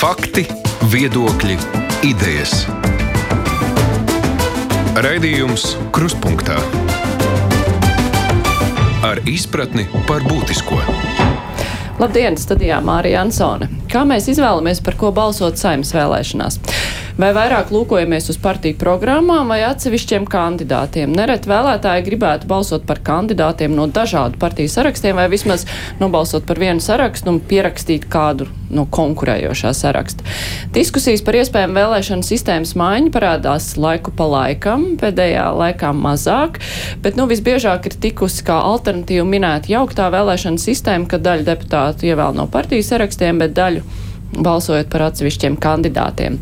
Fakti, viedokļi, idejas. Raidījums Krustpunktā ar izpratni par būtisko. Labdien, studijā Mārija Ansone. Kā mēs izvēlamies, par ko balsot saimnes vēlēšanās? Vai vairāk lūkojamies uz partiju programmām vai atsevišķiem kandidātiem? Neret vēlētāji gribētu balsot par kandidātiem no dažādu partiju sarakstiem vai vismaz nobalsot par vienu sarakstu un pierakstīt kādu no konkurējošā saraksta. Diskusijas par iespējamu vēlēšanu sistēmas maiņu parādās laiku pa laikam, pēdējā laikā mazāk, bet nu visbiežāk ir tikusi kā alternatīva minēta jauktā vēlēšana sistēma, ka daļa deputātu ievēl no partiju sarakstiem, bet daļu balsojot par atsevišķiem kandidātiem.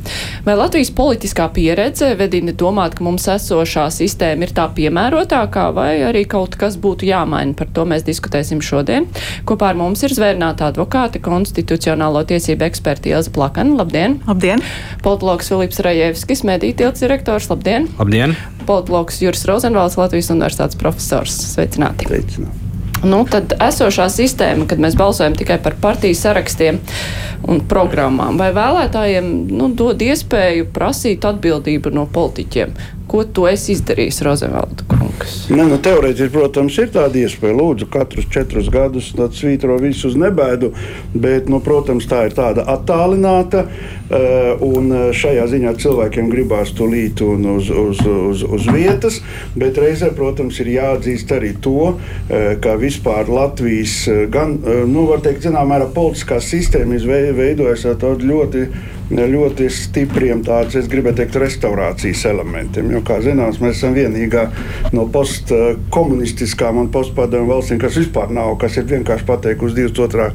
Vai Latvijas politiskā pieredze vedina domāt, ka mums esošā sistēma ir tā piemērotākā, vai arī kaut kas būtu jāmaina? Par to mēs diskutēsim šodien. Kopā ar mums ir zvērnāta advokāte, konstitucionālo tiesību eksperti Ilza Plakana. Labdien! Labdien! Politologs Filips Rajevskis, mediju tilts direktors. Labdien! Labdien! Politologs Juris Rozenvalds, Latvijas universitātes profesors. Sveicināti! Sveicināti. Nu, tad esošā sistēma, kad mēs balsojam tikai par partiju sarakstiem un programmām, vai vēlētājiem nu, dod iespēju prasīt atbildību no politiķiem? Ko tu esi izdarījis, Rozenvalda kungs? Ne, nu, teorētiski, protams, ir tāda iespēja. Lūdzu, katrus četrus gadus svītro visu uz nebēdu, bet, nu, protams, tā ir tāda attālināta. Un šajā ziņā cilvēkiem gribās tūlīt un uz, uz, uz, uz vietas, bet reizē, protams, ir jāatzīst arī to, ka vispār Latvijas, gan, nu, var teikt, zināmā mērā politiskā sistēma izveidojas ar tādu ļoti ļoti stipriem tādiem, es gribētu teikt, restaurācijas elementiem. Jo, kā zināms, mēs esam vienīgā no postkomunistiskām un postpadomu valstīm, kas vispār nav, kas ir vienkārši pateikusi 22.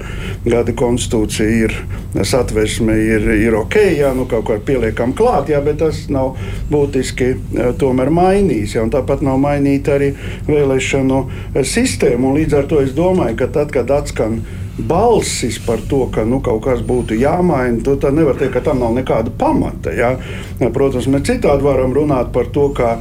gada konstitūcija, ir satversme, ir, ir ok, jā, nu kaut kā pieliekam klāt, jā, bet tas nav būtiski eh, tomēr mainījis. Jā, tāpat nav mainīta arī vēlēšanu sistēma. Līdz ar to es domāju, ka tad, kad atskan balsis par to, ka nu, kaut kas būtu jāmaina, tad nevar teikt, ka tam nav nekāda pamata. Ja? Protams, mēs citādi varam runāt par to, kā,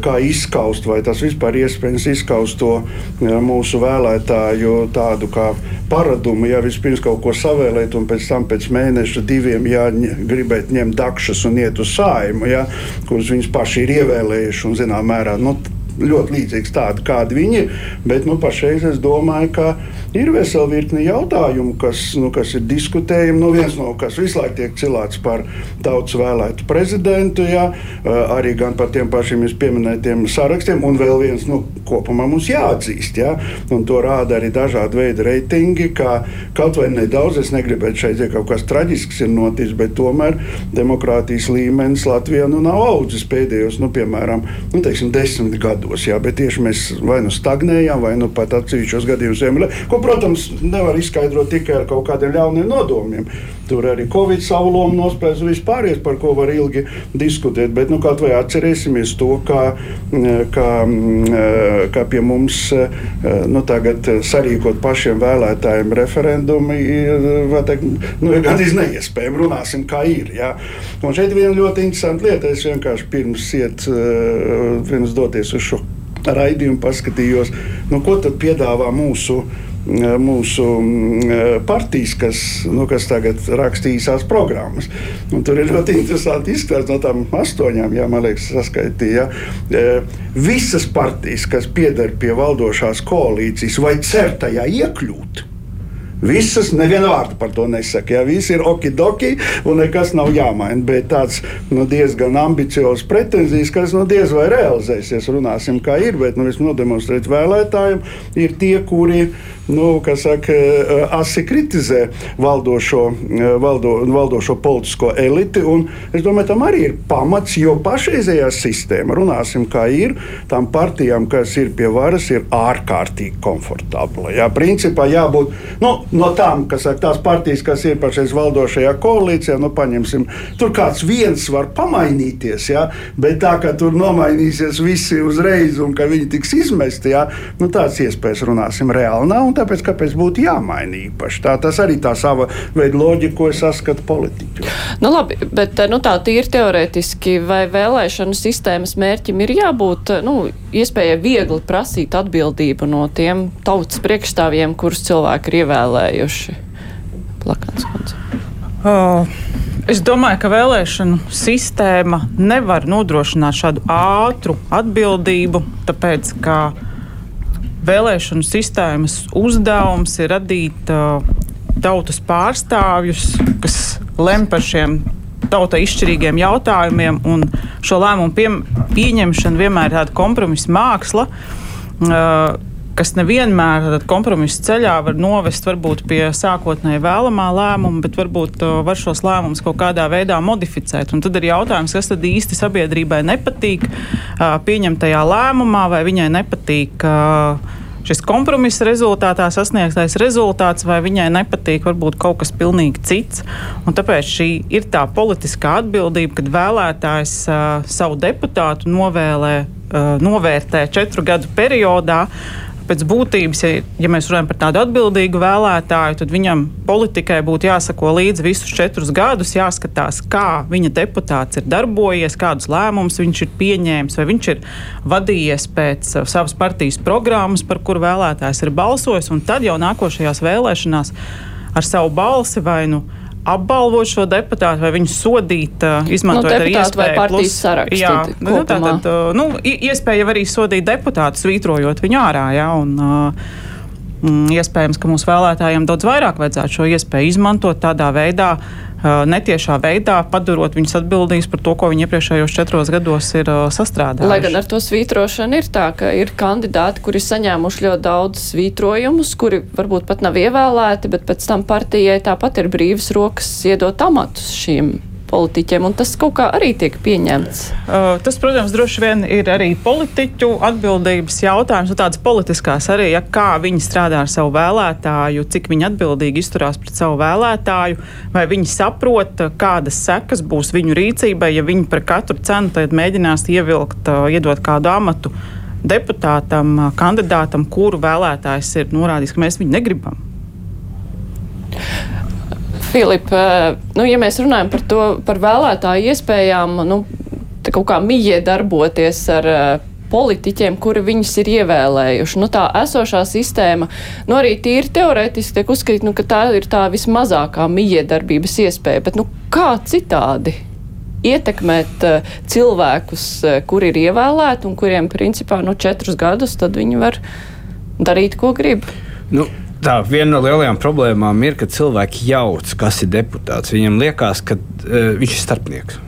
kā izskaust, vai tas vispār iespējams izskaust to mūsu vēlētāju tādu kā paradumu, ja vispirms kaut ko savēlēt, un pēc tam pēc mēneša diviem ja, gribēt ņemt dakšas un iet uz sājumu, ja, kurus viņus paši ir ievēlējuši un zināmā mērā. Nu, ļoti līdzīgs tādi, kādi viņi ir. Bet nu, pašreiz es domāju, ka ir vesela virkne jautājumu, kas, nu, kas ir diskutējami. Nu, viens no kas visu laiku tiek cilāts par tautas vēlētu prezidentu, jā, arī gan par tiem pašiem pieminētiem sarakstiem, un vēl viens nu, kopumā mums jāatzīst. Jā, un to rāda arī dažādi veidi reitingi, kā kaut vai nedaudz, es negribētu šeit teikt, kaut kas traģisks ir noticis, bet tomēr demokrātijas līmenis Latvijā nu, nav audzis pēdējos, nu, piemēram, nu, teiksim, desmit gados. Jā, bet tieši mēs vai nu stagnējām, vai nu pat atsevišķos gadījumos, ko, protams, nevar izskaidrot tikai ar kaut kādiem ļauniem nodomiem. Tur arī Covid savu lomu nospēlēs vispārējais, par ko var ilgi diskutēt. Bet nu, kaut vai atcerēsimies to, kā, kā, kā pie mums nu, tagad sarīkot pašiem vēlētājiem referendumu ir nu, gandrīz neiespējami. Runāsim, kā ir. Ja? Un šeit ir viena ļoti interesanta lieta. Es vienkārši pirms iet, pirms doties uz šo raidījumu paskatījos, nu, ko tad piedāvā mūsu mūsu partijas, kas, nu, kas tagad raksta īsās programmas. Un tur ir ļoti interesanti izskats no tām astoņām, jā, man liekas, saskaitīja. Visas partijas, kas pieder pie valdošās koalīcijas vai cer tajā iekļūt, Visas neviena vārda par to nesaka. Jā, visi ir okidoki un nekas nav jāmaina. Bet tāds nu, diezgan ambiciozs pretenzijas, kas nu, diez vai realizēsies. Runāsim, kā ir, bet nu, vismaz nodemonstrēt vēlētājiem, ir tie, kuri nu, saka, asi kritizē valdošo, valdo, valdošo politisko eliti. Es domāju, tam arī ir pamats, jo pašreizējā sistēma, runāsim, kā ir, tām partijām, kas ir pie varas, ir ārkārtīgi komfortabla. Jā, principā jābūt nu, no tām, kas saka, tās partijas, kas ir pašreiz valdošajā koalīcijā, nu, paņemsim, tur kāds viens var pamainīties, jā, bet tā, ka tur nomainīsies visi uzreiz un ka viņi tiks izmesti, jā, nu, tāds iespējas runāsim reāli nav tāpēc, kāpēc būtu jāmaina īpaši. Tā, tas arī tā sava veida loģika, ko es saskatu politiķu. Nu, labi, bet nu, tā tīri teorētiski, vai vēlēšanu sistēmas mērķim ir jābūt nu, iespējai viegli prasīt atbildību no tiem tautas priekšstāvjiem, kurus cilvēki ir ievēlējuši? Plakans, kundze. Uh. Es domāju, ka vēlēšanu sistēma nevar nodrošināt šādu ātru atbildību, tāpēc ka vēlēšanu sistēmas uzdevums ir radīt uh, tautas pārstāvjus, kas lem par šiem tautai izšķirīgiem jautājumiem, un šo lēmumu pie, pieņemšana vienmēr ir tāda kompromisa māksla. Uh, kas nevienmēr kompromisa ceļā var novest varbūt, pie sākotnēji vēlamā lēmuma, bet varbūt uh, var šos lēmumus kaut kādā veidā modificēt. Un tad ir jautājums, kas tad īsti sabiedrībai nepatīk uh, pieņemtajā lēmumā, vai viņai nepatīk. Uh, šis kompromisa rezultātā sasniegtais rezultāts, vai viņai nepatīk varbūt kaut kas pilnīgi cits. Un tāpēc šī ir tā politiskā atbildība, kad vēlētājs uh, savu deputātu novēlē, uh, novērtē četru gadu periodā pēc būtības, ja, ja mēs runājam par tādu atbildīgu vēlētāju, tad viņam politikai būtu jāsako līdzi visus četrus gadus, jāskatās, kā viņa deputāts ir darbojies, kādus lēmumus viņš ir pieņēmis, vai viņš ir vadījies pēc uh, savas partijas programmas, par kuru vēlētājs ir balsojis, un tad jau nākošajās vēlēšanās ar savu balsi vai nu apbalvot šo deputātu vai viņu sodīt, uh, izmantojot nu, arī iespēju vai partijas sarakstu. Jā, nu, tā tad, uh, nu, iespēja arī sodīt deputātu, svītrojot viņu ārā. Jā, un, uh, mm, Iespējams, ka mūsu vēlētājiem daudz vairāk vajadzētu šo iespēju izmantot tādā veidā, netiešā veidā padarot viņus atbildīgus par to, ko viņi iepriekšējos četros gados ir sastrādājuši. Lai gan ar to svītrošanu ir tā, ka ir kandidāti, kuri saņēmuši ļoti daudz svītrojumus, kuri varbūt pat nav ievēlēti, bet pēc tam partijai tāpat ir brīvas rokas iedot amatus šīm politiķiem, un tas kaut kā arī tiek pieņemts. Uh, tas, protams, droši vien ir arī politiķu atbildības jautājums, un tāds politiskās arī, ja, kā viņi strādā ar savu vēlētāju, cik viņi atbildīgi izturās pret savu vēlētāju, vai viņi saprot, kādas sekas būs viņu rīcībai, ja viņi par katru cenu mēģinās ievilkt, uh, iedot kādu amatu deputātam, uh, kandidātam, kuru vēlētājs ir norādījis, ka mēs viņu negribam. Filipa, nu, ja mēs runājam par to, par vēlētāju iespējām, nu, kaut kā mīļie darboties ar uh, politiķiem, kuri viņus ir ievēlējuši. Nu, tā esošā sistēma, nu, arī tīri teorētiski tiek uzskatīta, nu, ka tā ir tā vismazākā mijiedarbības iespēja. Bet nu, kā citādi ietekmēt uh, cilvēkus, uh, kuri ir ievēlēti un kuriem principā nu, četrus gadus viņi var darīt, ko grib? Nu. Tā viena no lielajām problēmām ir, ka cilvēki jauc, kas ir deputāts. Viņam liekas, ka uh, viņš ir starpnieks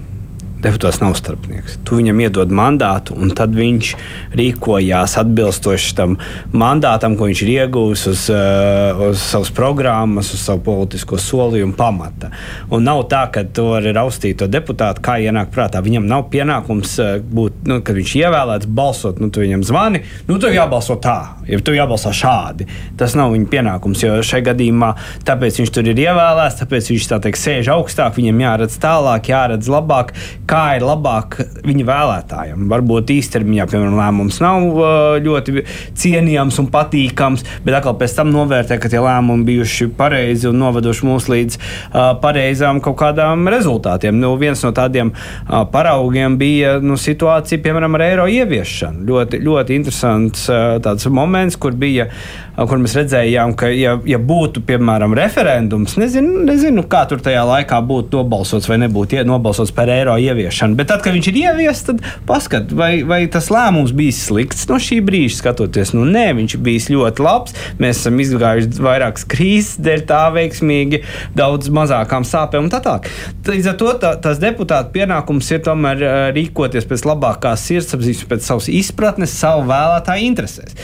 deputāts nav starpnieks. Tu viņam iedod mandātu, un tad viņš rīkojās atbilstoši tam mandātam, ko viņš ir ieguvis uz, uh, uz savas programmas, uz savu politisko solījumu pamata. Un nav tā, ka tu vari raustīt to deputātu, kā ienāk prātā. Viņam nav pienākums uh, būt, nu, kad viņš ievēlēts, balsot, nu, tu viņam zvani, nu, tev jābalso tā, ja tev jābalso šādi. Tas nav viņa pienākums, jo šajā gadījumā tāpēc viņš tur ir ievēlēts, tāpēc viņš tā teikt, sēž augstāk, viņam jāredz tālāk, jāredz labāk kā ir labāk viņa vēlētājiem. Varbūt īstermiņā, piemēram, lēmums nav uh, ļoti cienījams un patīkams, bet atkal pēc tam novērtē, ka tie lēmumi bijuši pareizi un noveduši mūs līdz uh, pareizām kaut kādām rezultātiem. Nu, viens no tādiem uh, paraugiem bija nu, situācija, piemēram, ar eiro ieviešanu. Ļoti, ļoti interesants uh, moments, kur bija kur mēs redzējām, ka, ja, ja būtu, piemēram, referendums, nezinu, nezinu kā tur tajā laikā būtu nobalsots vai nebūtu nobalsots par eiro ieviešanu. Bet tad, kad viņš ir ieviests, tad paskat, vai, vai tas lēmums bija slikts no šī brīža skatoties. Nu, nē, viņš bija ļoti labs. Mēs esam izgājuši vairākas krīzes, dēļ tā veiksmīgi, daudz mazākām sāpēm un tā tālāk. Līdz ar to tā, tas deputāta pienākums ir tomēr rīkoties pēc labākās sirdsapziņas, pēc savas izpratnes, savu vēlētāju interesēs.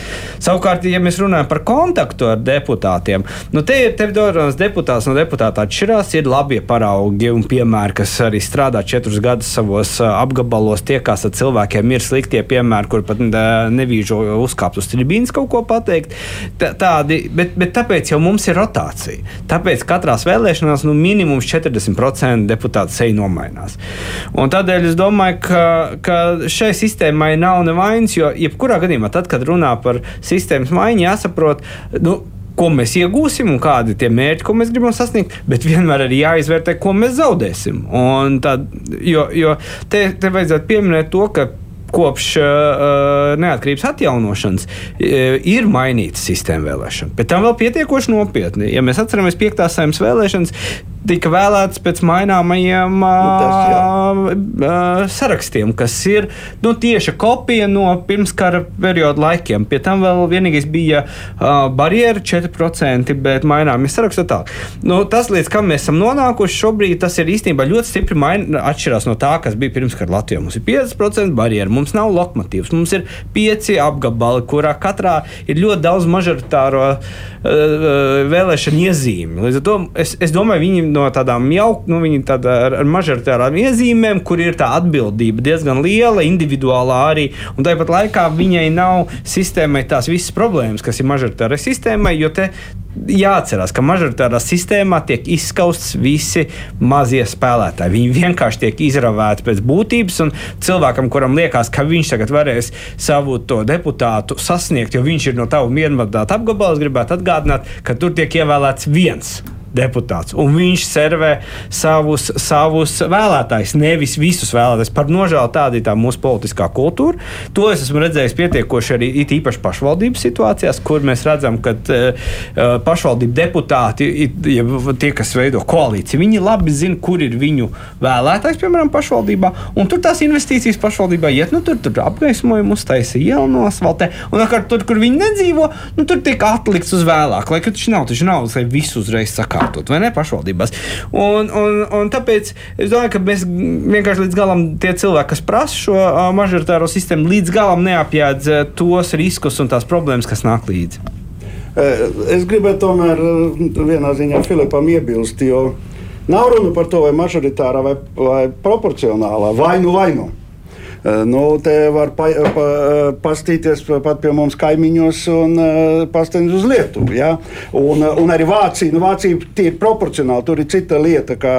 Savukārt, ja mēs runājam par kontaktu ar deputātiem. Nu, te ir tevis deputāts no deputāta atšķirās, ir labie paraugi un piemēri, kas arī strādā četrus gadus savos apgabalos, tiekās ar cilvēkiem. Ir sliktie piemēri, kur pat nevīžo uzkāpt uz tribīnas kaut ko pateikt. Tā, tādi, bet, bet tāpēc jau mums ir rotācija. Tāpēc katrās vēlēšanās nu, minimums 40% deputātu seja nomainās. Un tādēļ es domāju, ka, ka šai sistēmai nav nevainas, jo jebkurā gadījumā, tad, kad runā par sistēmas maiņu, jāsaprot. Nu, ko mēs iegūsim un kādi ir tie mērķi, ko mēs gribam sasniegt, bet vienmēr arī jāizvērtē, ko mēs zaudēsim. Tad, jo jo te, te vajadzētu pieminēt to, ka kopš uh, neatkarības atjaunošanas uh, ir mainīta sistēma vēlēšana. Bet tam vēl pietiekoši nopietni. Ja mēs atceramies 5. saimnes vēlēšanas, tika vēlēts pēc maināmajiem Nu, tas sarakstiem, kas ir nu, tieši kopija no pirmskara perioda laikiem. Pie tam vēl vienīgais bija uh, barjera 4%, bet maināmies sarakstu tā. Nu, tas, līdz kam mēs esam nonākuši šobrīd, tas ir īstenībā ļoti stipri main, atšķirās no tā, kas bija pirmskara Latvijā. Mums ir 50% barjera, mums nav lokomotīvs, mums ir pieci apgabali, kurā katrā ir ļoti daudz mažoritāro uh, vēlēšanu iezīmi. Līdz ar to es, es domāju, viņi no tādām jau nu, tāda ar, ar mažoritārām iezīmēm, kur ir tā atbildība diezgan liela, individuālā arī, un tāpat laikā viņai nav sistēmai tās visas problēmas, kas ir mažoritārai sistēmai, jo te jāatcerās, ka mažoritārā sistēmā tiek izskausts visi mazie spēlētāji. Viņi vienkārši tiek izravēti pēc būtības, un cilvēkam, kuram liekas, ka viņš tagad varēs savu deputātu sasniegt, jo viņš ir no tava miermandāta apgabala, gribētu atgādināt, ka tur tiek ievēlēts viens deputāts. Un viņš servē savus, savus vēlētājus, nevis visus vēlētājus. Par nožēlu tāda ir tā mūsu politiskā kultūra. To es esmu redzējis pietiekoši arī īpaši pašvaldības situācijās, kur mēs redzam, ka uh, pašvaldību deputāti, ja tie, kas veido koalīciju, viņi labi zina, kur ir viņu vēlētājs, piemēram, pašvaldībā. Un tur tās investīcijas pašvaldībā iet, nu, tur, tur apgaismojumu uztaisa ielu no asfaltē. Un ar tur, kur viņi nedzīvo, nu, tur tiek atlikts uz vēlāk. Lai taču nav, taču nav, lai visu uzreiz sakārtot, vai ne pašvaldībās. Un, un, un tāpēc es domāju, ka mēs vienkārši līdz galam tie cilvēki, kas prasa šo mažoritāro sistēmu, līdz galam neapjēdz tos riskus un tās problēmas, kas nāk līdzi. Es gribētu tomēr vienā ziņā Filipam iebilst, jo nav runa par to, vai mažoritārā vai, vai proporcionālā, vai nu vai nu. Nu, te var pa, pa, pastīties pat pie mums kaimiņos un pastīties uz Lietuvu. Ja? Un, un arī Vācija. Nu, Vācija ir proporcionāli. Tur ir cita lieta, ka,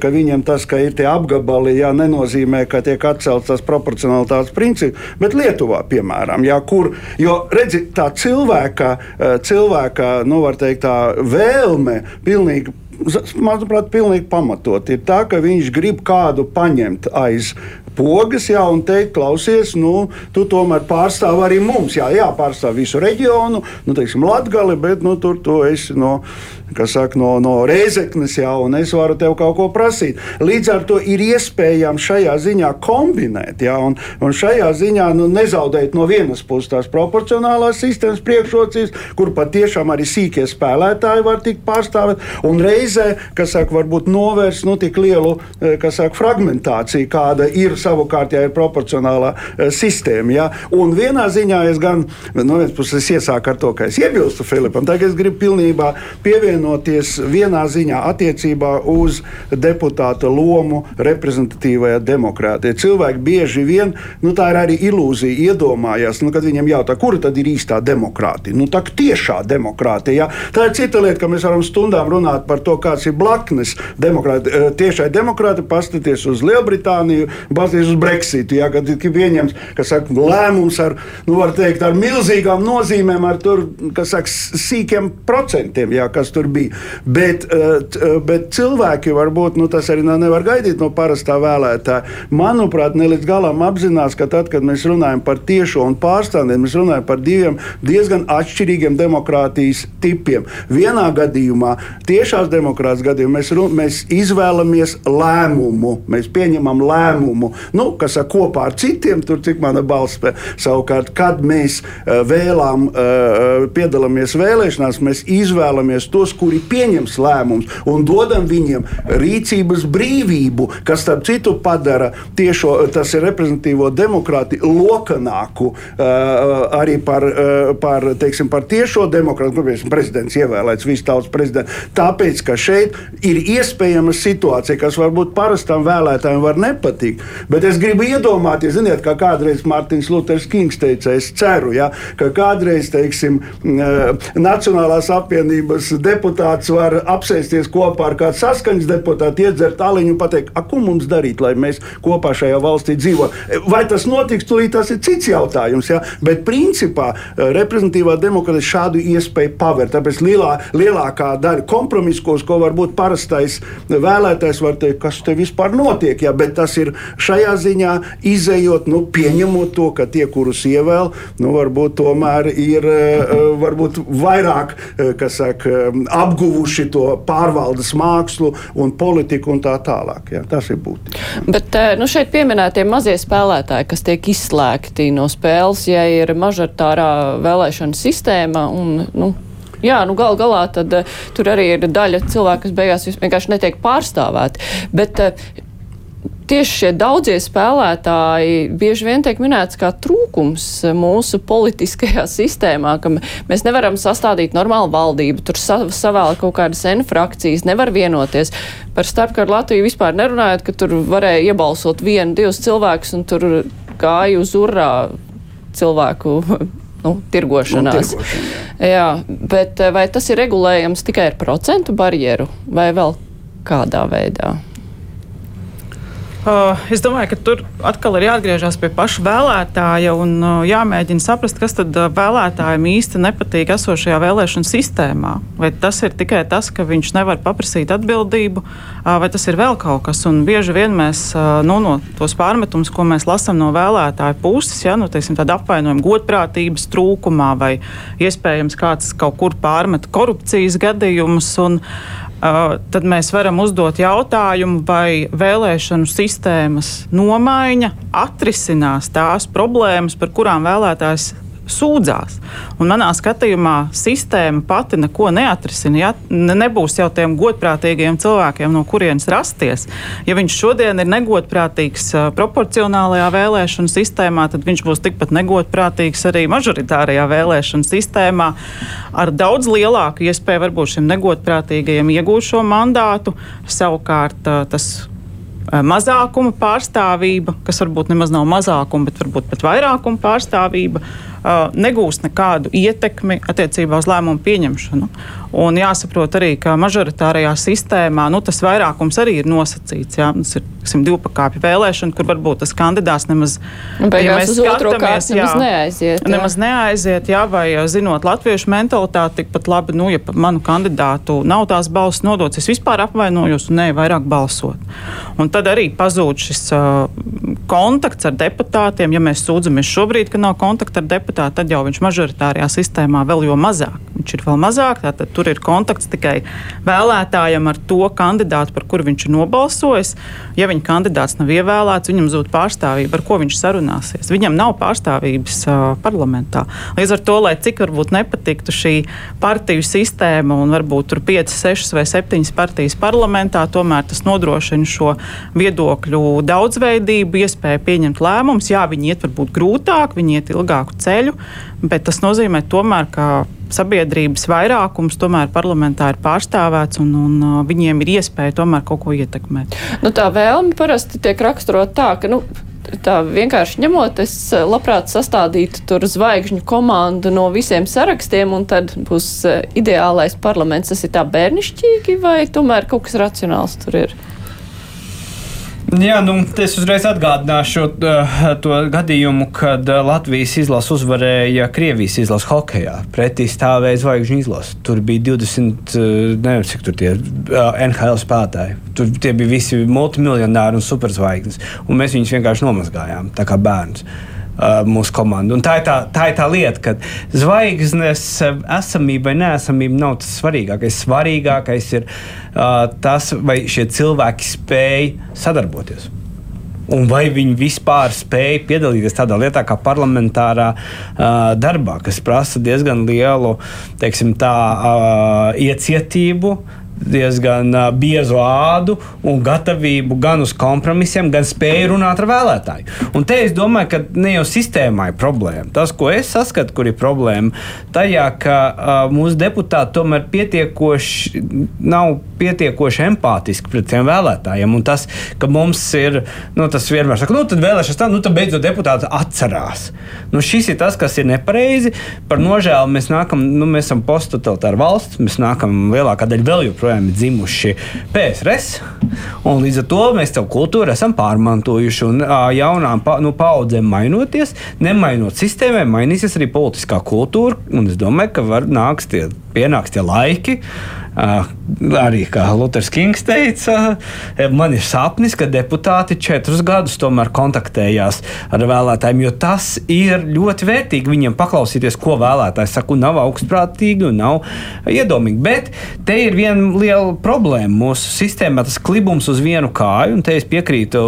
ka viņiem tas, ka ir tie apgabali, ja, nenozīmē, ka tiek atcelts tas proporcionalitātes princips. Bet Lietuvā, piemēram, ja, kur, jo redzi, tā cilvēka, cilvēka nu, teikt, tā vēlme pilnīgi manuprāt, pilnīgi pamatot. Ir tā, ka viņš grib kādu paņemt aiz pogas, jā, un teikt, klausies, nu, tu tomēr pārstāv arī mums. Jā, jā pārstāv visu reģionu, nu, teiksim, Latgali, bet nu, tur tu esi no, saka, no, no Rēzeknes, jā, un es varu tev kaut ko prasīt. Līdz ar to ir iespējams šajā ziņā kombinēt, jā, un, un šajā ziņā nu, nezaudēt no vienas puses tās proporcionālās sistēmas priekšrocības, kur patiešām arī sīkie spēlētāji var tikt pārstāvēt, un reizē, kas saka, varbūt novērst nu, tik lielu saka, fragmentāciju, kāda ir savukārt, ja ir proporcionālā uh, sistēma. Ja? Un vienā ziņā es gan, no vienas puses, iesāku ar to, ka es iebilstu Filipam, tagad es gribu pilnībā pievienoties vienā ziņā attiecībā uz deputāta lomu reprezentatīvajā demokrātijā. Cilvēki bieži vien, nu tā ir arī ilūzija, iedomājās, nu, kad viņiem jautā, kura tad ir īstā demokrātija. Nu, tā ir tiešā demokrātija. Ja? Tā ir cita lieta, ka mēs varam stundām runāt par to, kāds ir blaknes demokrāti, tiešai demokrātijai, paskatīties uz Lielbritāniju, balstīties uz Brexitu. Ja? Kad ir pieņemts saka, lēmums ar, nu, teikt, ar milzīgām nozīmēm, ar tur, saka, sīkiem procentiem, ja, kas tur bija. Bet, bet cilvēki varbūt nu, tas arī nevar gaidīt no parastā vēlētāja. Manuprāt, ne līdz galam apzinās, ka tad, kad mēs runājam par tiešo un pārstāvjiem, mēs runājam par diviem diezgan atšķirīgiem demokrātijas tipiem. Vienā gadījumā, tiešās demokrātijas gadījumā, mēs, mēs izvēlamies lēmumu, mēs pieņemam lēmumu, nu, kas ir kopā ar citiem, tur cik mana balss. Savukārt, kad mēs uh, vēlām, uh, piedalāmies vēlēšanās, mēs izvēlamies tos, kuri pieņems lēmumus un dodam viņiem rīcības brīvību, kas, starp citu, padara tiešo, tas ir reprezentatīvo demokrātiju lokanāku arī par, par, teiksim, par tiešo demokrātiju, nu, piemēram, prezidents ievēlēts visu tautas prezidentu. Tāpēc, ka šeit ir iespējama situācija, kas varbūt parastam vēlētājiem var nepatikt, bet es gribu iedomāties, ziniet, kā kādreiz Mārtiņš Luters Kings teica, es ceru, ja, ka kādreiz, teiksim, Nacionālās apvienības deputāts var apsēsties kopā ar kādu saskaņas deputātu, iedzert aliņu un pateikt, ko mums darīt, lai mēs kopā šajā valstī dzīvotu. Vai tas notiks, tūlīt tas ir cits jautājums, ja? bet principā reprezentatīvā demokrātija šādu iespēju paver. Tāpēc lielā, lielākā daļa kompromisos, ko varbūt parastais vēlētājs var teikt, kas te vispār notiek, ja? bet tas ir šajā šajā ziņā izējot, nu, pieņemot to, ka tie, kurus ievēl, nu, varbūt tomēr ir varbūt vairāk saka, apguvuši to pārvaldes mākslu un politiku un tā tālāk. Ja? Tas ir būtiski. Bet nu, šeit pieminētie mazie spēlētāji, kas tiek izslēgti no spēles, ja ir mažoritārā vēlēšana sistēma un, nu, Jā, nu gal galā tad, tur arī ir daļa cilvēku, kas beigās vienkārši netiek pārstāvēti. Bet tieši šie daudzie spēlētāji bieži vien tiek minēts kā trūkums mūsu politiskajā sistēmā, ka mēs nevaram sastādīt normālu valdību, tur sa savēl kaut kādas N frakcijas, nevar vienoties. Par starpkaru Latviju vispār nerunājot, ka tur varēja iebalsot vienu, divus cilvēkus un tur gāja uz urā cilvēku nu, tirgošanās. Nu, tirgošana, jā. jā, bet vai tas ir regulējams tikai ar procentu barjeru vai vēl kādā veidā? Uh, es domāju, ka tur atkal ir jāatgriežas pie paša vēlētāja un uh, jāmēģina saprast, kas tad uh, vēlētājiem īsti nepatīk esošajā vēlēšanu sistēmā. Vai tas ir tikai tas, ka viņš nevar paprasīt atbildību, uh, vai tas ir vēl kaut kas. Un bieži vien mēs nu, no tos pārmetumus, ko mēs lasām no vēlētāju puses, ja, nu, teiksim, apvainojumu godprātības trūkumā vai iespējams kāds kaut kur pārmet korupcijas gadījumus. Un, Uh, tad mēs varam uzdot jautājumu, vai vēlēšanu sistēmas nomaiņa atrisinās tās problēmas, par kurām vēlētājs sūdzās. Un manā skatījumā sistēma pati neko neatrisina. Ja? Nebūs jau tiem godprātīgiem cilvēkiem, no kurienes rasties. Ja viņš šodien ir negodprātīgs proporcionālajā vēlēšanu sistēmā, tad viņš būs tikpat negodprātīgs arī mažoritārajā vēlēšanu sistēmā ar daudz lielāku iespēju varbūt šim negodprātīgajam iegūt šo mandātu. Savukārt tas mazākuma pārstāvība, kas varbūt nemaz nav mazākuma, bet varbūt pat vairākuma pārstāvība, negūs nekādu ietekmi attiecībā uz lēmumu pieņemšanu. Un jāsaprot arī, ka mažoritārajā sistēmā nu, tas vairākums arī ir nosacīts. Jā, tas ir tiksim, divpakāpju vēlēšana, kur varbūt tas kandidāts nemaz, ja uz otro kārtu nemaz neaiziet. Jā. Nemaz neaiziet, jā, vai zinot latviešu mentalitāti, tikpat labi, nu, ja manu kandidātu nav tās balss nodots, es vispār apvainojos un neju vairāk balsot. Un tad arī pazūd šis uh, kontakts ar deputātiem. Ja mēs sūdzamies šobrīd, ka nav kontakta ar deputātu, tad jau viņš mažoritārajā sistēmā vēl jo mazāk. Viņš ir vēl mazāk, tātad tur ir kontakts tikai vēlētājam ar to kandidātu, par kuru viņš ir nobalsojis. Ja viņa kandidāts nav ievēlēts, viņam zūd pārstāvība, ar ko viņš sarunāsies. Viņam nav pārstāvības uh, parlamentā. Līdz ar to, lai cik varbūt nepatiktu šī partiju sistēma un varbūt tur 5, 6 vai 7 partijas parlamentā, tomēr tas nodrošina šo viedokļu daudzveidību, iespēju pieņemt lēmumus. Jā, viņi iet varbūt grūtāk, viņi iet ilgāku ceļu, bet tas nozīmē tomēr, ka sabiedrības vairākums tomēr parlamentā ir pārstāvēts un, un uh, viņiem ir iespēja tomēr kaut ko ietekmēt. Nu, tā vēlme parasti tiek raksturot tā, ka. Nu, Tā vienkārši ņemot, es uh, labprāt sastādītu tur zvaigžņu komandu no visiem sarakstiem, un tad būs uh, ideālais parlaments. Tas ir tā bērnišķīgi, vai tomēr kaut kas racionāls tur ir? Jā, nu, es uzreiz atgādināšu uh, to gadījumu, kad uh, Latvijas izlase uzvarēja Krievijas izlases hokeja. Pretī stāvēja zvaigžņu izlase. Tur bija 20, uh, nezinu, cik tur tie NHL spēlētāji. Tur tie bija visi multimiljonāri un superzvaigznes. Un mēs viņus vienkārši nomazgājām, tā kā bērns. Uh, Uh, mūsu komandu. Un tā ir tā, tā ir tā lieta, ka zvaigznes uh, esamība vai neesamība nav tas svarīgākais. Svarīgākais ir uh, tas, vai šie cilvēki spēj sadarboties. Un vai viņi vispār spēja piedalīties tādā lietā, kā parlamentārā uh, darbā, kas prasa diezgan lielu teiksim, tā, uh, iecietību, diezgan biezu ādu un gatavību gan uz kompromisiem, gan spēju runāt ar vēlētāju. Un te es domāju, ka ne jau sistēmā ir problēma. Tas, ko es saskatu, kur ir problēma, tajā, ka uh, mūsu deputāti tomēr pietiekoši nav pietiekoši empātiski pret tiem vēlētājiem. Un tas, ka mums ir, nu, tas vienmēr saka, nu, tad vēlēšanas tā, nu, tad beidzot deputāti atcerās. Nu, šis ir tas, kas ir nepareizi. Par nožēlu mēs nākam, nu, mēs esam posttotalitāra valsts, mēs nākam lielākā daļa vēl joprojām joprojām ir dzimuši PSRS. Līdz ar to mēs savu kultūru esam pārmantojuši. Un jaunām pa, nu, paudzēm mainoties, nemainot sistēmai, mainīsies arī politiskā kultūra. Es domāju, ka var nākt tie pienāks tie laiki. Uh, arī kā Luters Kings teica, man ir sapnis, ka deputāti četrus gadus tomēr kontaktējās ar vēlētājiem, jo tas ir ļoti vērtīgi viņiem paklausīties, ko vēlētājs saka. Nav augstprātīgi un nav iedomīgi. Bet te ir viena liela problēma mūsu sistēmā, tas klibums uz vienu kāju, un te es piekrītu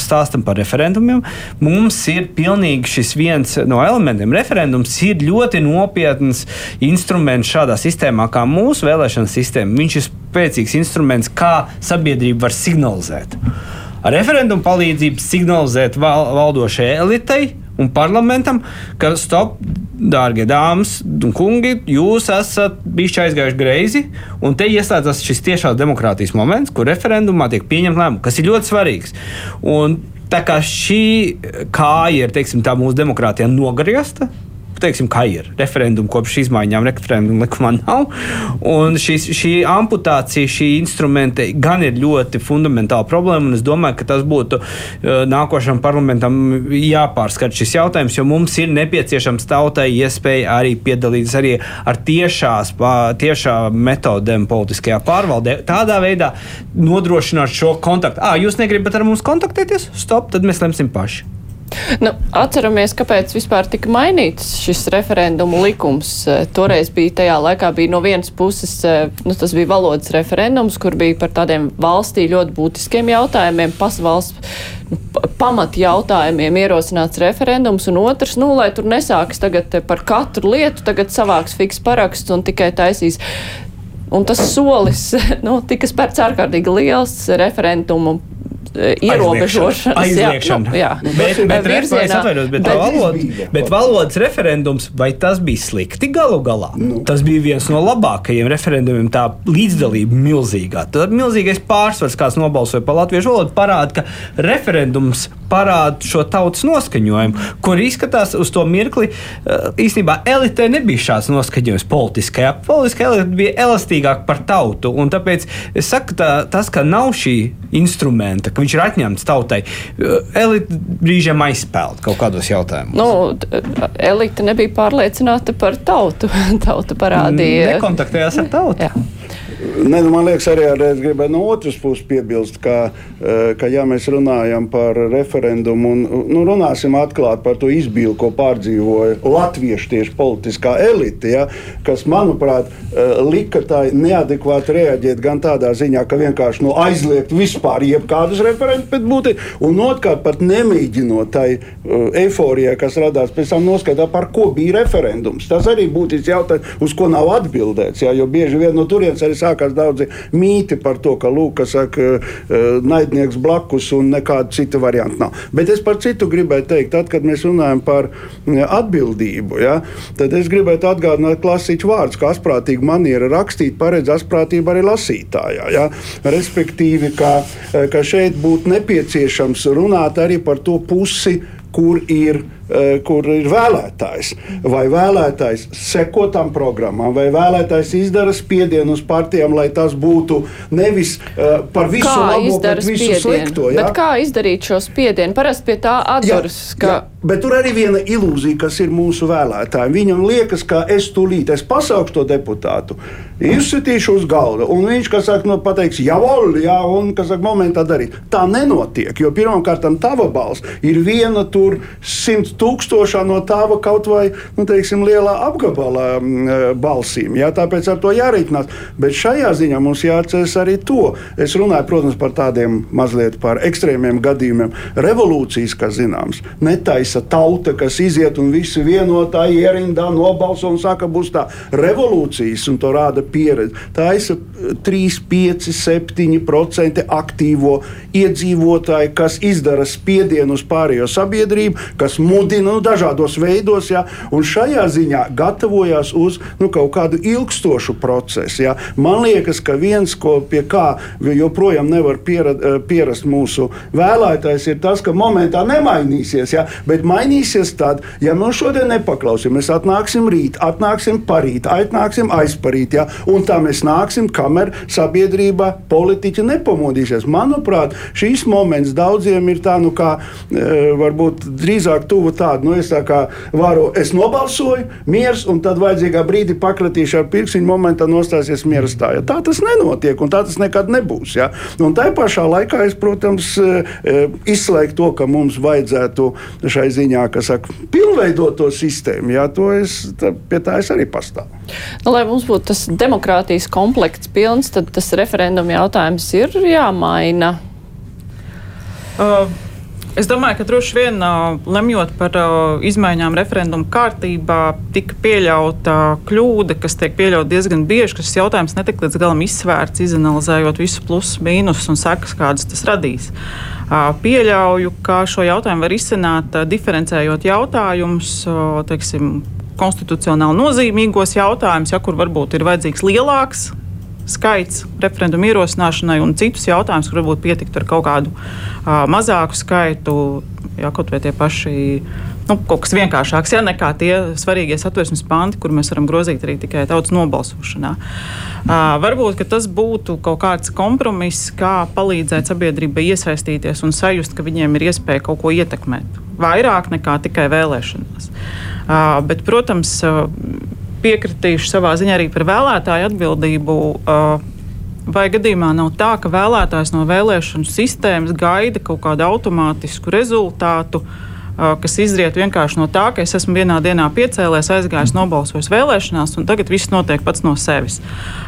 stāstam par referendumiem. Mums ir pilnīgi šis viens no elementiem. Referendums ir ļoti nopietns instruments šādā sistēmā kā mūsu vēlēšana sistēma. Viņš ir spēcīgs instruments, kā sabiedrība var signalizēt. Ar referendumu palīdzību signalizēt val valdošajai elitei un parlamentam, ka stop, dārgie dāmas un kungi, jūs esat bijuši aizgājuši greizi, un te ieslēdzas šis tiešās demokrātijas moments, kur referendumā tiek pieņemta lēmuma, kas ir ļoti svarīgs. Un tā kā šī kāja ir teiksim, mūsu demokrātijā nogriezta, teiksim, kā ir. Referendumu kopš izmaiņām referendumu likumā nav. Un šis, šī amputācija, šī instrumenta gan ir ļoti fundamentāla problēma. Es domāju, ka tas būtu uh, nākošam parlamentam jāpārskata šis jautājums, jo mums ir nepieciešams tautai iespēja arī piedalīties arī ar tiešās, tiešā metodēm politiskajā pārvaldē. Tādā veidā nodrošināt šo kontaktu. Ah, jūs negribat ar mums kontaktēties? Stop, tad mēs lemsim paši. Nu, atceramies, kāpēc vispār tika mainīts šis referendumu likums. Eh, toreiz bija tajā laikā bija no vienas puses, eh, nu, tas bija valodas referendums, kur bija par tādiem valstī ļoti būtiskiem jautājumiem, pasvalsts nu, pamat jautājumiem ierosināts referendums, un otrs, nu, lai tur nesāks tagad par katru lietu, tagad savāks fiks paraksts un tikai taisīs. Un tas solis nu, tika spērts ārkārtīgi liels referendumu ierobežošanas. Aizliekšana. Jā, nu, jā. Bet, bet, virzienā, atvainot, bet, bet, valodas, bet valodas referendums, vai tas bija slikti galu galā? Nu. Tas bija viens no labākajiem referendumiem, tā līdzdalība milzīgā. Tad milzīgais pārsvars, kāds nobalsoja par latviešu valodu, parāda, ka referendums parāda šo tautas noskaņojumu, kur izskatās uz to mirkli. Eh, īstenībā elitē nebija šāds noskaņojums politiskajā. Politiskā elite bija elastīgāka par tautu. Tāpēc es saku, tā, tas, ka nav šī instrumenta, ka viņš ir atņemts tautai. Elite brīžiem aizspēlēt kaut kādos jautājumos. Nu, elite nebija pārliecināta par tautu. Tauta parādīja. Nekontaktējās ar tautu. Jā. Ne, nu, man liekas, arī ar, gribētu no otras puses piebilst, ka, eh, ka ja mēs runājam par referendumu un nu, runāsim atklāti par to izbīlu, ko pārdzīvoja latviešu tieši politiskā elite, ja, kas, manuprāt, eh, lika tai neadekvāti reaģēt gan tādā ziņā, ka vienkārši nu, aizliegt vispār jebkādus referendus, bet būtu, un otrkārt pat nemēģinot tai uh, eiforijai, kas radās pēc tam noskaidrot, par ko bija referendums. Tas arī būtu jautājums, uz ko nav atbildēts, ja, jo bieži vien no turienes arī sākās daudzi mīti par to, ka Lūk, saka, eh, naidnieks blakus un nekāda cita varianta nav. Bet es par citu gribēju teikt, tad, kad mēs runājam par eh, atbildību, ja, tad es gribētu atgādināt klasiķu vārdus, ka asprātīga maniera rakstīt paredz asprātību arī lasītājā. Ja. Respektīvi, ka, eh, ka šeit būtu nepieciešams runāt arī par to pusi, kur ir kur ir vēlētājs. Vai vēlētājs seko tam programmām, vai vēlētājs izdara spiedienu uz partijām, lai tas būtu nevis uh, par visu kā labo, bet visu spiedienu? slikto. Ja? Bet kā izdarīt šo spiedienu? Parasti pie tā atduras. Jā, ka... jā. Bet tur arī viena ilūzija, kas ir mūsu vēlētājiem. Viņam liekas, ka es tūlīt es pasaukšu to deputātu, izsitīšu uz galda, un viņš, kas saka, nu, pateiks, jā, vol, jā, un, kas saka, momentā darīt. Tā nenotiek, jo pirmkārt, tava balss ir viena tur simt tūkstošā no tava kaut vai nu, teiksim, lielā apgabalā mm, e, balsīm. Jā, tāpēc ar to jārēķinās. Bet šajā ziņā mums jāatcerās arī to. Es runāju, protams, par tādiem mazliet par ekstrēmiem gadījumiem. Revolūcijas, kas zināms, netaisa tauta, kas iziet un visi vienotāji ierindā nobalso un saka, būs tā revolūcijas, un to rāda pieredze. Taisa 3, 5, 7% aktīvo iedzīvotāju, kas izdara spiedienu uz pārējo sabiedrību, kas mudina mudina nu, dažādos veidos, ja, un šajā ziņā gatavojas uz nu, kaut kādu ilgstošu procesu. Ja. Man liekas, ka viens, ko pie kā joprojām nevar pierad, eh, pierast mūsu vēlētājs, ir tas, ka momentā nemainīsies, ja, bet mainīsies tad, ja mēs šodien nepaklausīsimies, atnāksim rīt, atnāksim parīt, atnāksim aizparīt, ja, un tā mēs nāksim, kamēr sabiedrība, politiķi nepamodīsies. Manuprāt, šīs moments daudziem ir tā, nu kā e, varbūt drīzāk tuvu tādu, nu, es tā kā varu, es nobalsoju, miers, un tad vajadzīgā brīdī pakratīšu ar pirkstiņu momentā nostāsies miera stāja. Tā tas nenotiek, un tā tas nekad nebūs. Ja? Un tā pašā laikā es, protams, izslēgtu to, ka mums vajadzētu šai ziņā, kas saka, pilnveidot to sistēmu. Ja? To es, tā, pie tā es arī pastāvu. Nu, lai mums būtu tas demokrātijas komplekts pilns, tad tas referenduma jautājums ir jāmaina. Uh, Es domāju, ka droši vien lemjot par izmaiņām referendumu kārtībā, tika pieļauta kļūda, kas tiek pieļauta diezgan bieži, ka šis jautājums netika līdz galam izsvērts, izanalizējot visu plusus, mīnusus un sekas, kādas tas radīs. Pieļauju, ka šo jautājumu var izsināt diferencējot jautājumus, teiksim, konstitucionāli nozīmīgos jautājumus, ja kur varbūt ir vajadzīgs lielāks skaits referendumu ierosināšanai un citus jautājumus, kur varbūt pietiktu ar kaut kādu uh, mazāku skaitu, ja kaut vai tie paši. Nu, kaut kas vienkāršāks, ja nekā tie svarīgie satversmes panti, kur mēs varam grozīt arī tikai tautas nobalsošanā. Uh, varbūt tas būtu kaut kāds kompromiss, kā palīdzēt sabiedrībai iesaistīties un sajust, ka viņiem ir iespēja kaut ko ietekmēt. Vairāk nekā tikai vēlēšanās. Uh, bet, protams, uh, piekritīšu savā ziņā arī par vēlētāju atbildību. Vai gadījumā nav tā, ka vēlētājs no vēlēšanu sistēmas gaida kaut kādu automātisku rezultātu, uh, kas izriet vienkārši no tā, ka es esmu vienā dienā piecēlēs, aizgājis, nobalsojis vēlēšanās, un tagad viss notiek pats no sevis.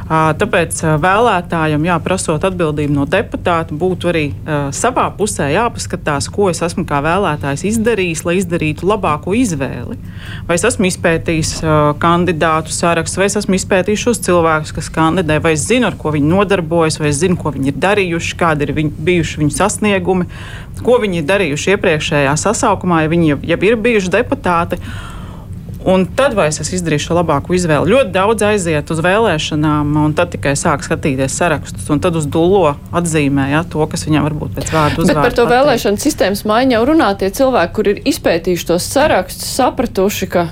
Tāpēc vēlētājam, jā, prasot atbildību no deputāta, būtu arī savā pusē jāpaskatās, ko es esmu kā vēlētājs izdarījis, lai izdarītu labāko izvēli. Vai es esmu izpētījis kandidātu sarakstu, vai es esmu izpētījis šos cilvēkus, kas kandidē, vai es zinu, ar ko viņi nodarbojas, vai es zinu, ko viņi ir darījuši, kādi ir viņu, bijuši viņu sasniegumi, ko viņi ir darījuši iepriekšējā sasaukumā, ja viņi jau, jau ir bijuši deputāti. Un tad vai es izdarīšu labāku izvēli? Ļoti daudz aiziet uz vēlēšanām, un tad tikai sāk skatīties sarakstus, un tad uz dūlo atzīmē ja, to, kas viņam varbūt pēc vārdu uzvārdu. Bet par to pateikt. vēlēšanu sistēmas maiņu jau runā tie cilvēki, kur ir izpētījuši tos sarakstus, sapratuši, ka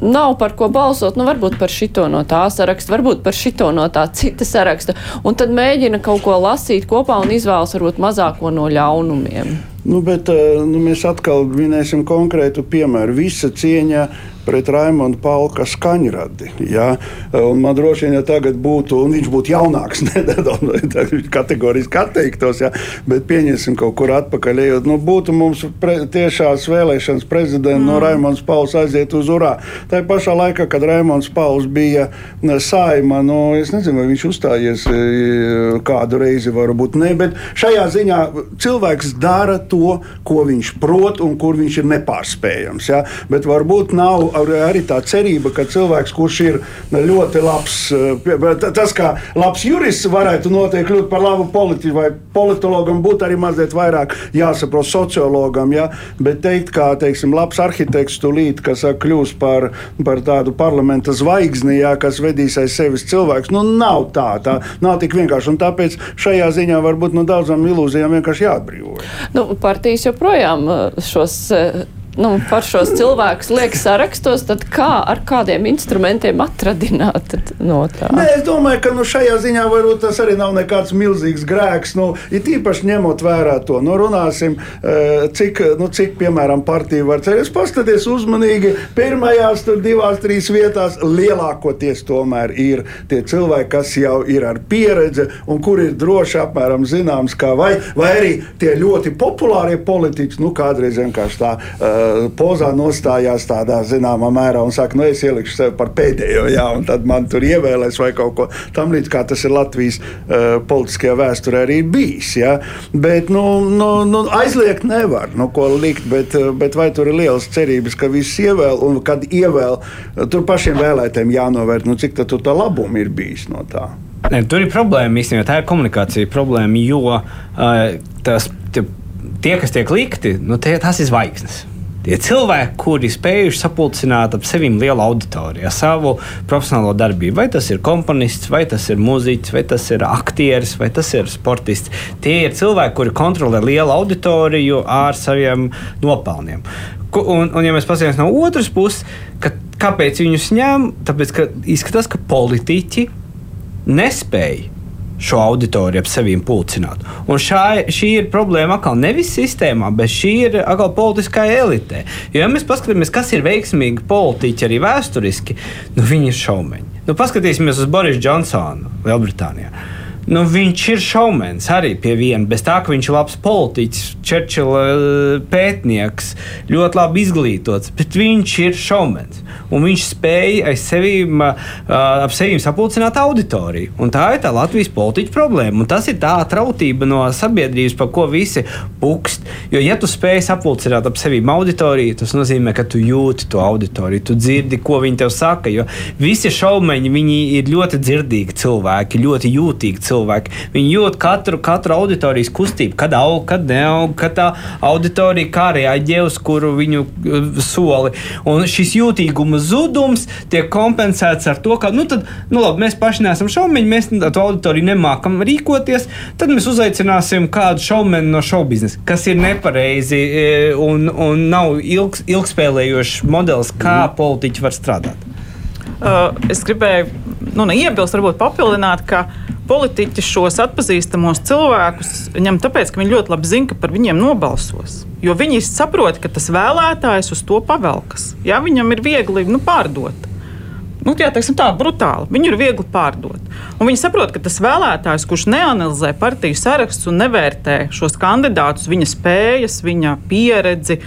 nav par ko balsot, nu varbūt par šito no tā saraksta, varbūt par šito no tā cita saraksta, un tad mēģina kaut ko lasīt kopā un izvēlas varbūt mazāko no ļaunumiem. Nu, bet, eh, nu, mēs atkal minēsim konkrētu piemēru. Visa cieņa pret Raimondu Palka skaņradi. Ja? Un man droši vien, ja tagad būtu, un viņš būtu jaunāks, nedaudz kategoriski atteiktos, ja? bet pieņemsim kaut kur atpakaļ, ejot, nu, būtu mums pre, tiešās vēlēšanas prezidents mm. no Raimonds Pauls aiziet uz urā. Tā pašā laikā, kad Raimonds Pauls bija saima, nu, es nezinu, vai viņš uzstājies e, kādu reizi, varbūt ne, bet šajā ziņā cilvēks dara to, ko viņš prot un kur viņš ir nepārspējams. Ja? Bet varbūt nav arī tā cerība, ka cilvēks, kurš ir ļoti labs, eh, tas kā labs jurists, varētu noteikti kļūt par labu politiķu vai politologam, būtu arī mazliet vairāk jāsaprot sociologam. Ja? Bet teikt, kā teiksim, labs arhitekts tūlīt, kas kļūs par, par tādu parlamenta zvaigzni, ja, kas vedīs aiz sevis cilvēks, nu nav tā, tā nav tik vienkārši. Un tāpēc šajā ziņā varbūt no daudzām ilūzijām vienkārši jāatbrīvojas. Nu, partijas joprojām eh, šos eh, nu, par šos cilvēkus liek sarakstos, tad kā ar kādiem instrumentiem atradināt no tā? Nē, es domāju, ka nu, šajā ziņā varbūt tas arī nav nekāds milzīgs grēks. Nu, it īpaši ņemot vērā to, nu, runāsim, eh, cik, nu, cik piemēram, partija var cerēt. Paskaties uzmanīgi, pirmajās tur divās, trīs vietās lielākoties tomēr ir tie cilvēki, kas jau ir ar pieredzi un kur ir droši apmēram zināms, kā vai, vai arī tie ļoti populārie politiķi, nu, kādreiz vienkārši tā. Uh, pozā nostājās tādā zināmā mērā un saka, nu es ielikšu sevi par pēdējo, jā, un tad man tur ievēlēs vai kaut ko tam līdz, kā tas ir Latvijas uh, politiskajā vēsturē arī bijis. Ja? Bet nu, nu, nu, aizliegt nevar, nu, ko likt, bet, bet vai tur ir lielas cerības, ka viss ievēl, un kad ievēl, tur pašiem vēlētājiem jānovērt, nu, cik tā labuma ir bijis no tā. Ne, tur ir problēma īstenībā. Tā ir komunikācija problēma, jo uh, tas, tie, tie, kas tiek likti, nu, tie, tas ir zvaigznes. Tie cilvēki, kuri spējuši sapulcināt ap sevi lielu auditoriju, savu profesionālo darbību, vai tas ir komponists, vai tas ir mūziķis, vai tas ir aktieris, vai tas ir sportists. Tie ir cilvēki, kuri kontrolē lielu auditoriju ar saviem nopelniem. Un, un ja mēs paskatāmies no otras puses, kāpēc viņus ņem, tāpēc ka izskatās, ka politiķi nespēja šo auditoriju ap sevi pulcināt. Un šā, šī ir problēma atkal nevis sistēmā, bet šī ir atkal politiskajā elitē. Jo, ja mēs paskatāmies, kas ir veiksmīgi politiķi arī vēsturiski, nu viņi ir šaumeņi. Nu, paskatīsimies uz Borisu Džonsonu Lielbritānijā. Nu, viņš ir šaumens arī pie viena. Bez tā, ka viņš ir labs politiķis, Čerčila eh, pētnieks, ļoti labi izglītots, bet viņš ir šaumens un viņš spēja aiz sevīm, ap sevi sapulcināt auditoriju. Un tā ir tā Latvijas politiķa problēma. Un tas ir tā atrautība no sabiedrības, par ko visi pukst. Jo, ja tu spēj sapulcināt ap sevi auditoriju, tas nozīmē, ka tu jūti to auditoriju, tu dzirdi, ko viņi tev saka. Jo visi šaumeņi ir ļoti dzirdīgi cilvēki, ļoti jūtīgi cilvēki. Viņi jūt katru, katru auditorijas kustību, kad aug, kad neaug, kad tā auditorija kā reaģē uz kuru viņu uh, soli. Un šis jūtīgums šaubuma zudums tiek kompensēts ar to, ka nu, tad, nu, labi, mēs paši neesam šaumiņi, mēs to auditoriju nemākam rīkoties. Tad mēs uzaicināsim kādu šaumeni no šovu biznesa, kas ir nepareizi e, un, un nav ilgs, ilgspēlējošs modelis, kā mm. politiķi var strādāt. Uh, es gribēju nu, iebilst, varbūt papildināt, ka politiķi šos atpazīstamos cilvēkus ņem tāpēc, ka viņi ļoti labi zina, ka par viņiem nobalsos. Jo viņi saprot, ka tas vēlētājs uz to pavelkas. Jā, viņam ir viegli nu, pārdot. Nu, jā, tā brutāli. Viņu ir viegli pārdot. Un viņi saprot, ka tas vēlētājs, kurš neanalizē partiju sarakstus un nevērtē šos kandidātus, viņa spējas, viņa pieredzi,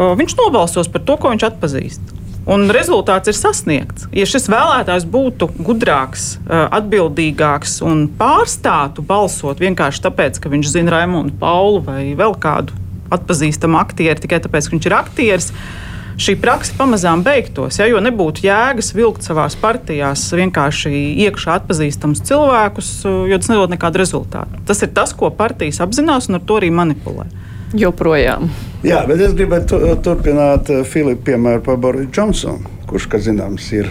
viņš nobalsos par to, ko viņš atpazīst. Un rezultāts ir sasniegts. Ja šis vēlētājs būtu gudrāks, atbildīgāks un pārstātu balsot vienkārši tāpēc, ka viņš zina Raimonu Paulu vai vēl kādu atpazīstamu aktieru, tikai tāpēc, ka viņš ir aktieris, šī praksa pamazām beigtos. Ja, jo nebūtu jēgas vilkt savā partijās vienkārši iekšā atpazīstamus cilvēkus, jo tas nedod nekādu rezultātu. Tas ir tas, ko partijas apzinās un ar to arī manipulē joprojām. Jā, bet es gribētu turpināt eh, Filipa piemēru par Borisu Džonsonu, kurš, kā zināms, ir,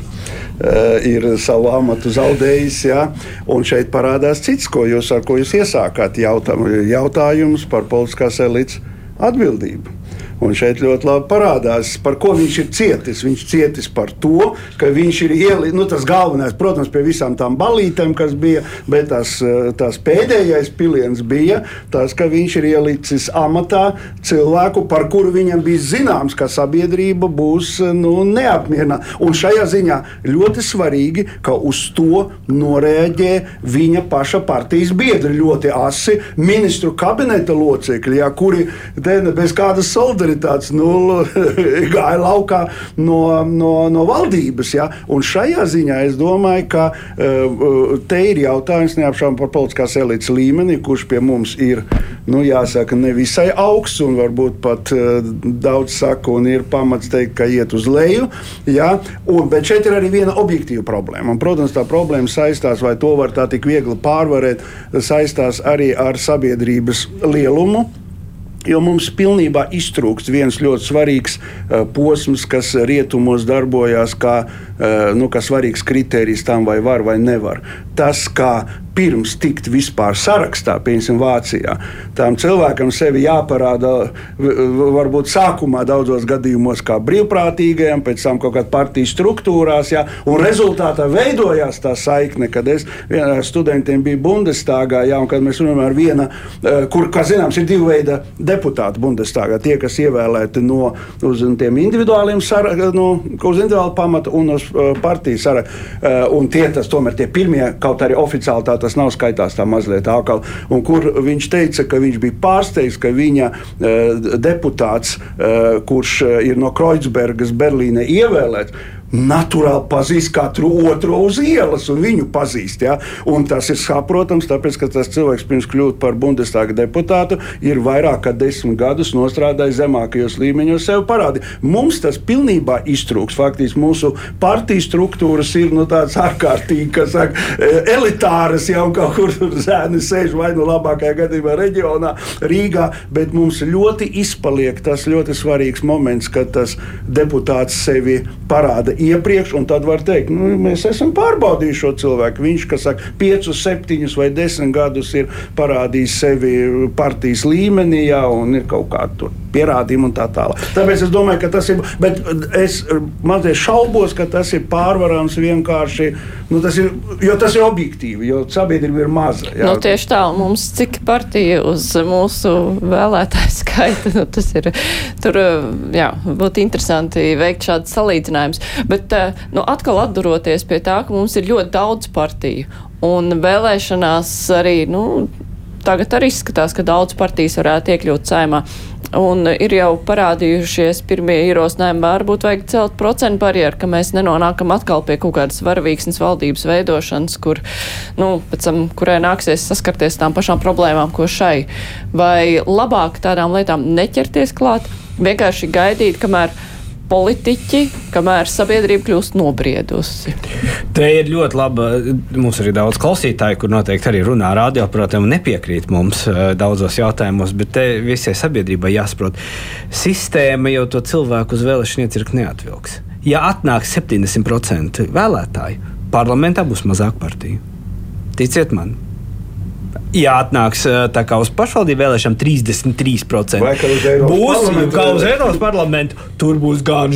eh, ir savu amatu zaudējis. Jā, un šeit parādās cits, ko jūs, ko jūs iesākāt. Jautājums par politiskās elites atbildību. Un šeit ļoti labi parādās, par ko viņš ir cietis. Viņš cietis par to, ka viņš ir ielicis, nu, tas galvenais, protams, pie visām tām balītēm, kas bija, bet tas, tas pēdējais piliens bija tas, ka viņš ir ielicis amatā cilvēku, par kuru viņam bija zināms, ka sabiedrība būs nu, neapmierināta. Un šajā ziņā ļoti svarīgi, ka uz to noreaģē viņa paša partijas biedri ļoti asi ministru kabineta locekļi, ja, kuri bez kādas solidaritātes solidaritātes nulli gāja laukā no, no, no valdības. Ja? Un šajā ziņā es domāju, ka uh, te ir jautājums neapšaubām par politiskās elites līmeni, kurš pie mums ir nu, jāsaka, nevisai augsts un varbūt pat uh, daudz saka, un ir pamats teikt, ka iet uz leju. Ja? Un, bet šeit ir arī viena objektīva problēma. Un, protams, tā problēma saistās, vai to var tā tik viegli pārvarēt, saistās arī ar sabiedrības lielumu. Jo mums pilnībā iztrūkst viens ļoti svarīgs uh, posms, kas rietumos darbojās kā, nu, kā svarīgs kriterijs tam, vai var vai nevar. Tas, kā pirms tikt vispār sarakstā, piemēram, Vācijā. Tām cilvēkam sevi jāparāda varbūt sākumā daudzos gadījumos kā brīvprātīgajam, pēc tam kaut kādā partijas struktūrās, jā, un rezultātā veidojās tā saikne, kad es ar studentiem biju Bundestāgā, jā, un kad mēs runājam ar vienu, eh, kur, kā zināms, ir divi veidi deputāti Bundestāgā. Tie, kas ievēlēti no uz tiem individuāliem sarakstiem, no, uz individuālu pamatu un uz partijas sarakstu. Uh, un tie tas tomēr tie pirmie, kaut arī oficiāli tā tas nav skaitās tā mazliet ākal. Un kur viņš teica, ka viņš bija pārsteigts, ka viņa uh, deputāts, kurš ir no Kreuzbergas Berlīnē ievēlēts, naturāli pazīst katru otru uz ielas, un viņu pazīst. Ja? Un tas ir saprotams, tāpēc, ka tas cilvēks pirms kļūt par Bundestāga deputātu ir vairāk kā desmit gadus nostrādājis zemākajos līmeņos, sev parādīt. Mums tas pilnībā iztrūks. Faktiski mūsu partijas struktūras ir nu, tādas ārkārtīgi, kas saka, e, elitāras jau kaut kur zēni sēž vai nu labākajā gadījumā reģionā, Rīgā, bet mums ļoti izpaliek tas ļoti svarīgs moments, kad tas deputāts sevi parāda iepriekš, un tad var teikt, nu, mēs esam pārbaudījuši šo cilvēku. Viņš, kas saka, 5, 7 vai 10 gadus ir parādījis sevi partijas līmenī, jā, un ir kaut kā tur pierādījumi un tā tālāk. Tāpēc es domāju, ka tas ir. Bet es mazliet šaubos, ka tas ir pārvarams vienkārši. Nu, tas ir, jo tas ir objektīvi, jo sabiedrība ir maza. Jā. Nu, tieši tā, mums cik partija uz mūsu vēlētāju skaita, nu, tas ir, tur, jā, būtu interesanti veikt šādu salīdzinājumus. Bet, nu, atkal atduroties pie tā, ka mums ir ļoti daudz partiju un vēlēšanās arī, nu, tagad arī izskatās, ka daudz partijas varētu iekļūt saimā. Un ir jau parādījušies pirmie ierosinājumi, varbūt vajag celt procentu barjeru, ka mēs nenonākam atkal pie kaut kādas varavīksnes valdības veidošanas, kur, nu, pēc tam, kurai nāksies saskarties tām pašām problēmām, ko šai. Vai labāk tādām lietām neķerties klāt, vienkārši gaidīt, kamēr politiķi, kamēr sabiedrība kļūst nobriedusi. Te ir ļoti laba. Mums ir daudz klausītāju, kur noteikti arī runā ar radioaparātiem un nepiekrīt mums eh, daudzos jautājumos, bet te visai sabiedrībai jāsaprot, sistēma jau to cilvēku uz vēlēšanu iecirkni neatvilks. Ja atnāks 70% vēlētāju, parlamentā būs mazāk partiju. Ticiet man, ja atnāks kā uz pašvaldību vēlēšanām 33%. Vai kā uz Eiropas būs kā uz Eiropas parlamentu, tur būs gan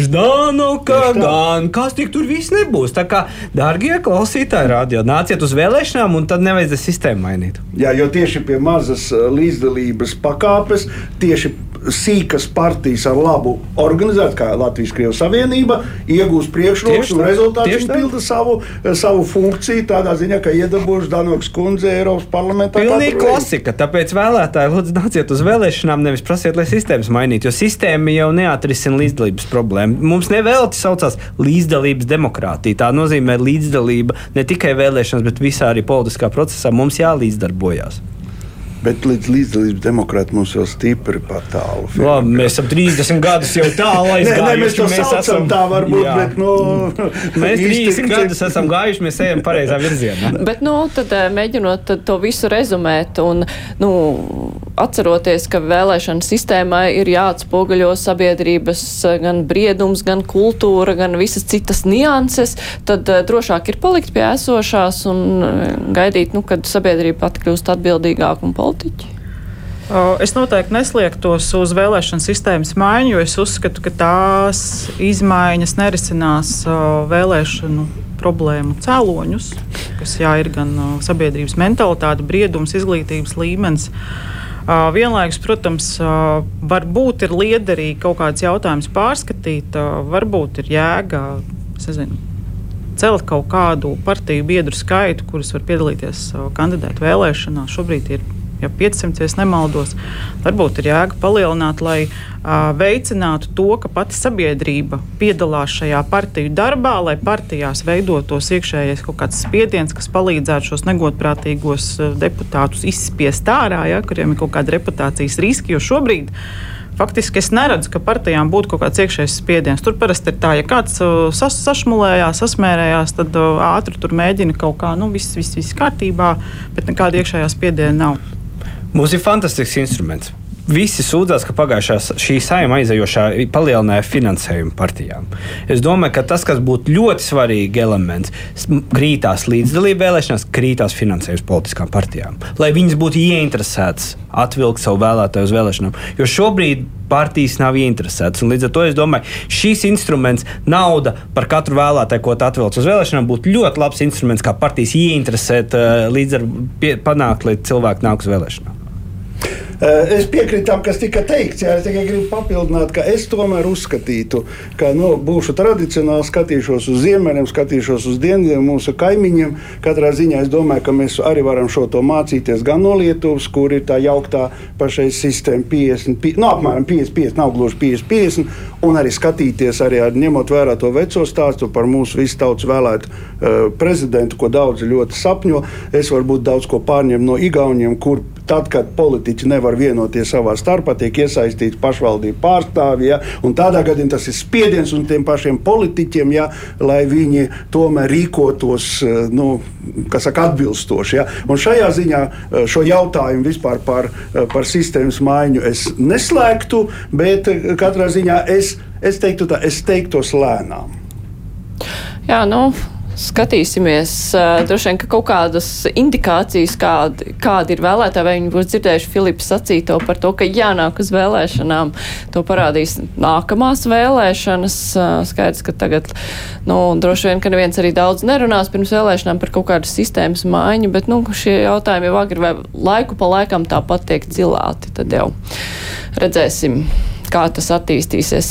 tā. gan kas tik tur viss nebūs. Tā kā, dārgie klausītāji, radio, nāciet uz vēlēšanām un tad nevajadzēs sistēmu mainīt. Jā, jo tieši pie mazas līdzdalības pakāpes, tieši sīkas partijas ar labu organizētu, kā Latvijas Krievijas Savienība, iegūst priekšroku Tieši un tā, rezultātā tieši tā. pilda savu, savu funkciju tādā ziņā, ka iedabūšu Danoks kundze Eiropas parlamentā. Pilnīgi klasika. Tāpēc vēlētāji lūdzu nāciet uz vēlēšanām, nevis prasiet, lai sistēmas mainītu. Jo sistēma jau neatrisina līdzdalības problēmu. Mums nevelti saucās līdzdalības demokrātija. Tā nozīmē līdzdalība ne tikai vēlēšanās, bet visā arī politiskā procesā. Mums jālīdzdarbojās. Bet līdz līdzdalības demokrātiem mums jau stipri pat tālu. Labi, mēs esam 30 gadus jau tālu Nē, nē, mēs aizgājuši. to saucam esam, tā varbūt, Jā. bet nu, Mēs īsti 30 gadus esam gājuši, mēs ejam pareizā virzienā. Bet, nu, tad eh, mēģinot tad to visu rezumēt un, nu, atceroties, ka vēlēšana sistēmai ir jāatspoguļo sabiedrības eh, gan briedums, gan kultūra, gan visas citas nianses, tad uh, drošāk ir palikt pie esošās un uh, gaidīt, nu, kad sabiedrība pati kļūst atbildīgāka un politiķi. Es noteikti nesliektos uz vēlēšanu sistēmas maiņu, jo es uzskatu, ka tās izmaiņas nerisinās vēlēšanu problēmu cēloņus, kas jā, ir gan sabiedrības mentalitāte, briedums, izglītības līmenis. Vienlaikus, protams, varbūt ir liederīgi kaut kāds jautājums pārskatīt, varbūt ir jēga es nezinu, celt kaut kādu partiju biedru skaitu, kurus var piedalīties kandidātu vēlēšanās. Šobrīd ir ja 500, ja nemaldos. Varbūt ir jēga palielināt, lai uh, veicinātu to, ka pati sabiedrība piedalās šajā partiju darbā, lai partijās veidotos iekšējais kaut kāds spiediens, kas palīdzētu šos negodprātīgos deputātus izspiest ārā, ja, kuriem ir kaut kāda reputācijas riski. Jo šobrīd Faktiski es neredzu, ka partijām būtu kaut kāds iekšējs spiediens. Tur parasti ir tā, ja kāds sas, sašmulējās, sasmērējās, tad ātri tur mēģina kaut kā, nu, viss, viss, viss kārtībā, bet nekāda iekšējā spiediena nav. Mums ir fantastisks instruments. Visi sūdzās, ka pagājušā šī saima aizejošā palielināja finansējumu partijām. Es domāju, ka tas, kas būtu ļoti svarīgi elements, krītās līdzdalība vēlēšanās, krītās finansējums politiskām partijām. Lai viņas būtu ieinteresētas atvilkt savu vēlētāju uz vēlēšanām. Jo šobrīd partijas nav ieinteresētas. Līdz ar to es domāju, šīs instruments, nauda par katru vēlētāju, ko tu atvilc uz vēlēšanām, būtu ļoti labs instruments, kā partijas ieinteresēt, eh, līdz ar panākt, lai cilvēki nāk uz vēlēšanām. Eh, Es piekrītu tam, kas tika teikts. Jā, es tikai gribu papildināt, ka es tomēr uzskatītu, ka nu, būšu tradicionāli, skatīšos uz ziemeļiem, skatīšos uz dienvidiem, mūsu kaimiņiem. Katrā ziņā es domāju, ka mēs arī varam šo to mācīties gan no Lietuvas, kur ir tā jauktā pašai sistēma 50, pi- nu, apmēram 55, nav gluži 50, 50, un arī skatīties, arī ar, ņemot vērā to veco stāstu par mūsu visu tautas vēlētu uh, prezidentu, ko daudzi ļoti sapņo. Es varbūt daudz ko pārņemu no Igauniem, kur tad, kad politiķi nevar vienoties savā starpā, tiek iesaistīti pašvaldību pārstāvji. Ja, un tādā gadījumā tas ir spiediens uz tiem pašiem politiķiem, ja, lai viņi tomēr rīkotos eh, nu, saka, atbilstoši. Ja. Un šajā ziņā eh, šo jautājumu vispār par, eh, par sistēmas maiņu es neslēgtu, bet katrā ziņā es, es, teiktu tā, es teiktos lēnām. Jā, nu, Skatīsimies, uh, droši vien, ka kaut kādas indikācijas, kādi, kādi ir vēlētāji, vai viņi būs dzirdējuši Filips sacīto par to, ka jānāk uz vēlēšanām. To parādīs nākamās vēlēšanas. Uh, skaidrs, ka tagad, nu, droši vien, ka neviens arī daudz nerunās pirms vēlēšanām par kaut kādu sistēmas maiņu, bet, nu, šie jautājumi jau agri vai laiku pa laikam tāpat tiek dzilāti. Tad jau redzēsim, kā tas attīstīsies.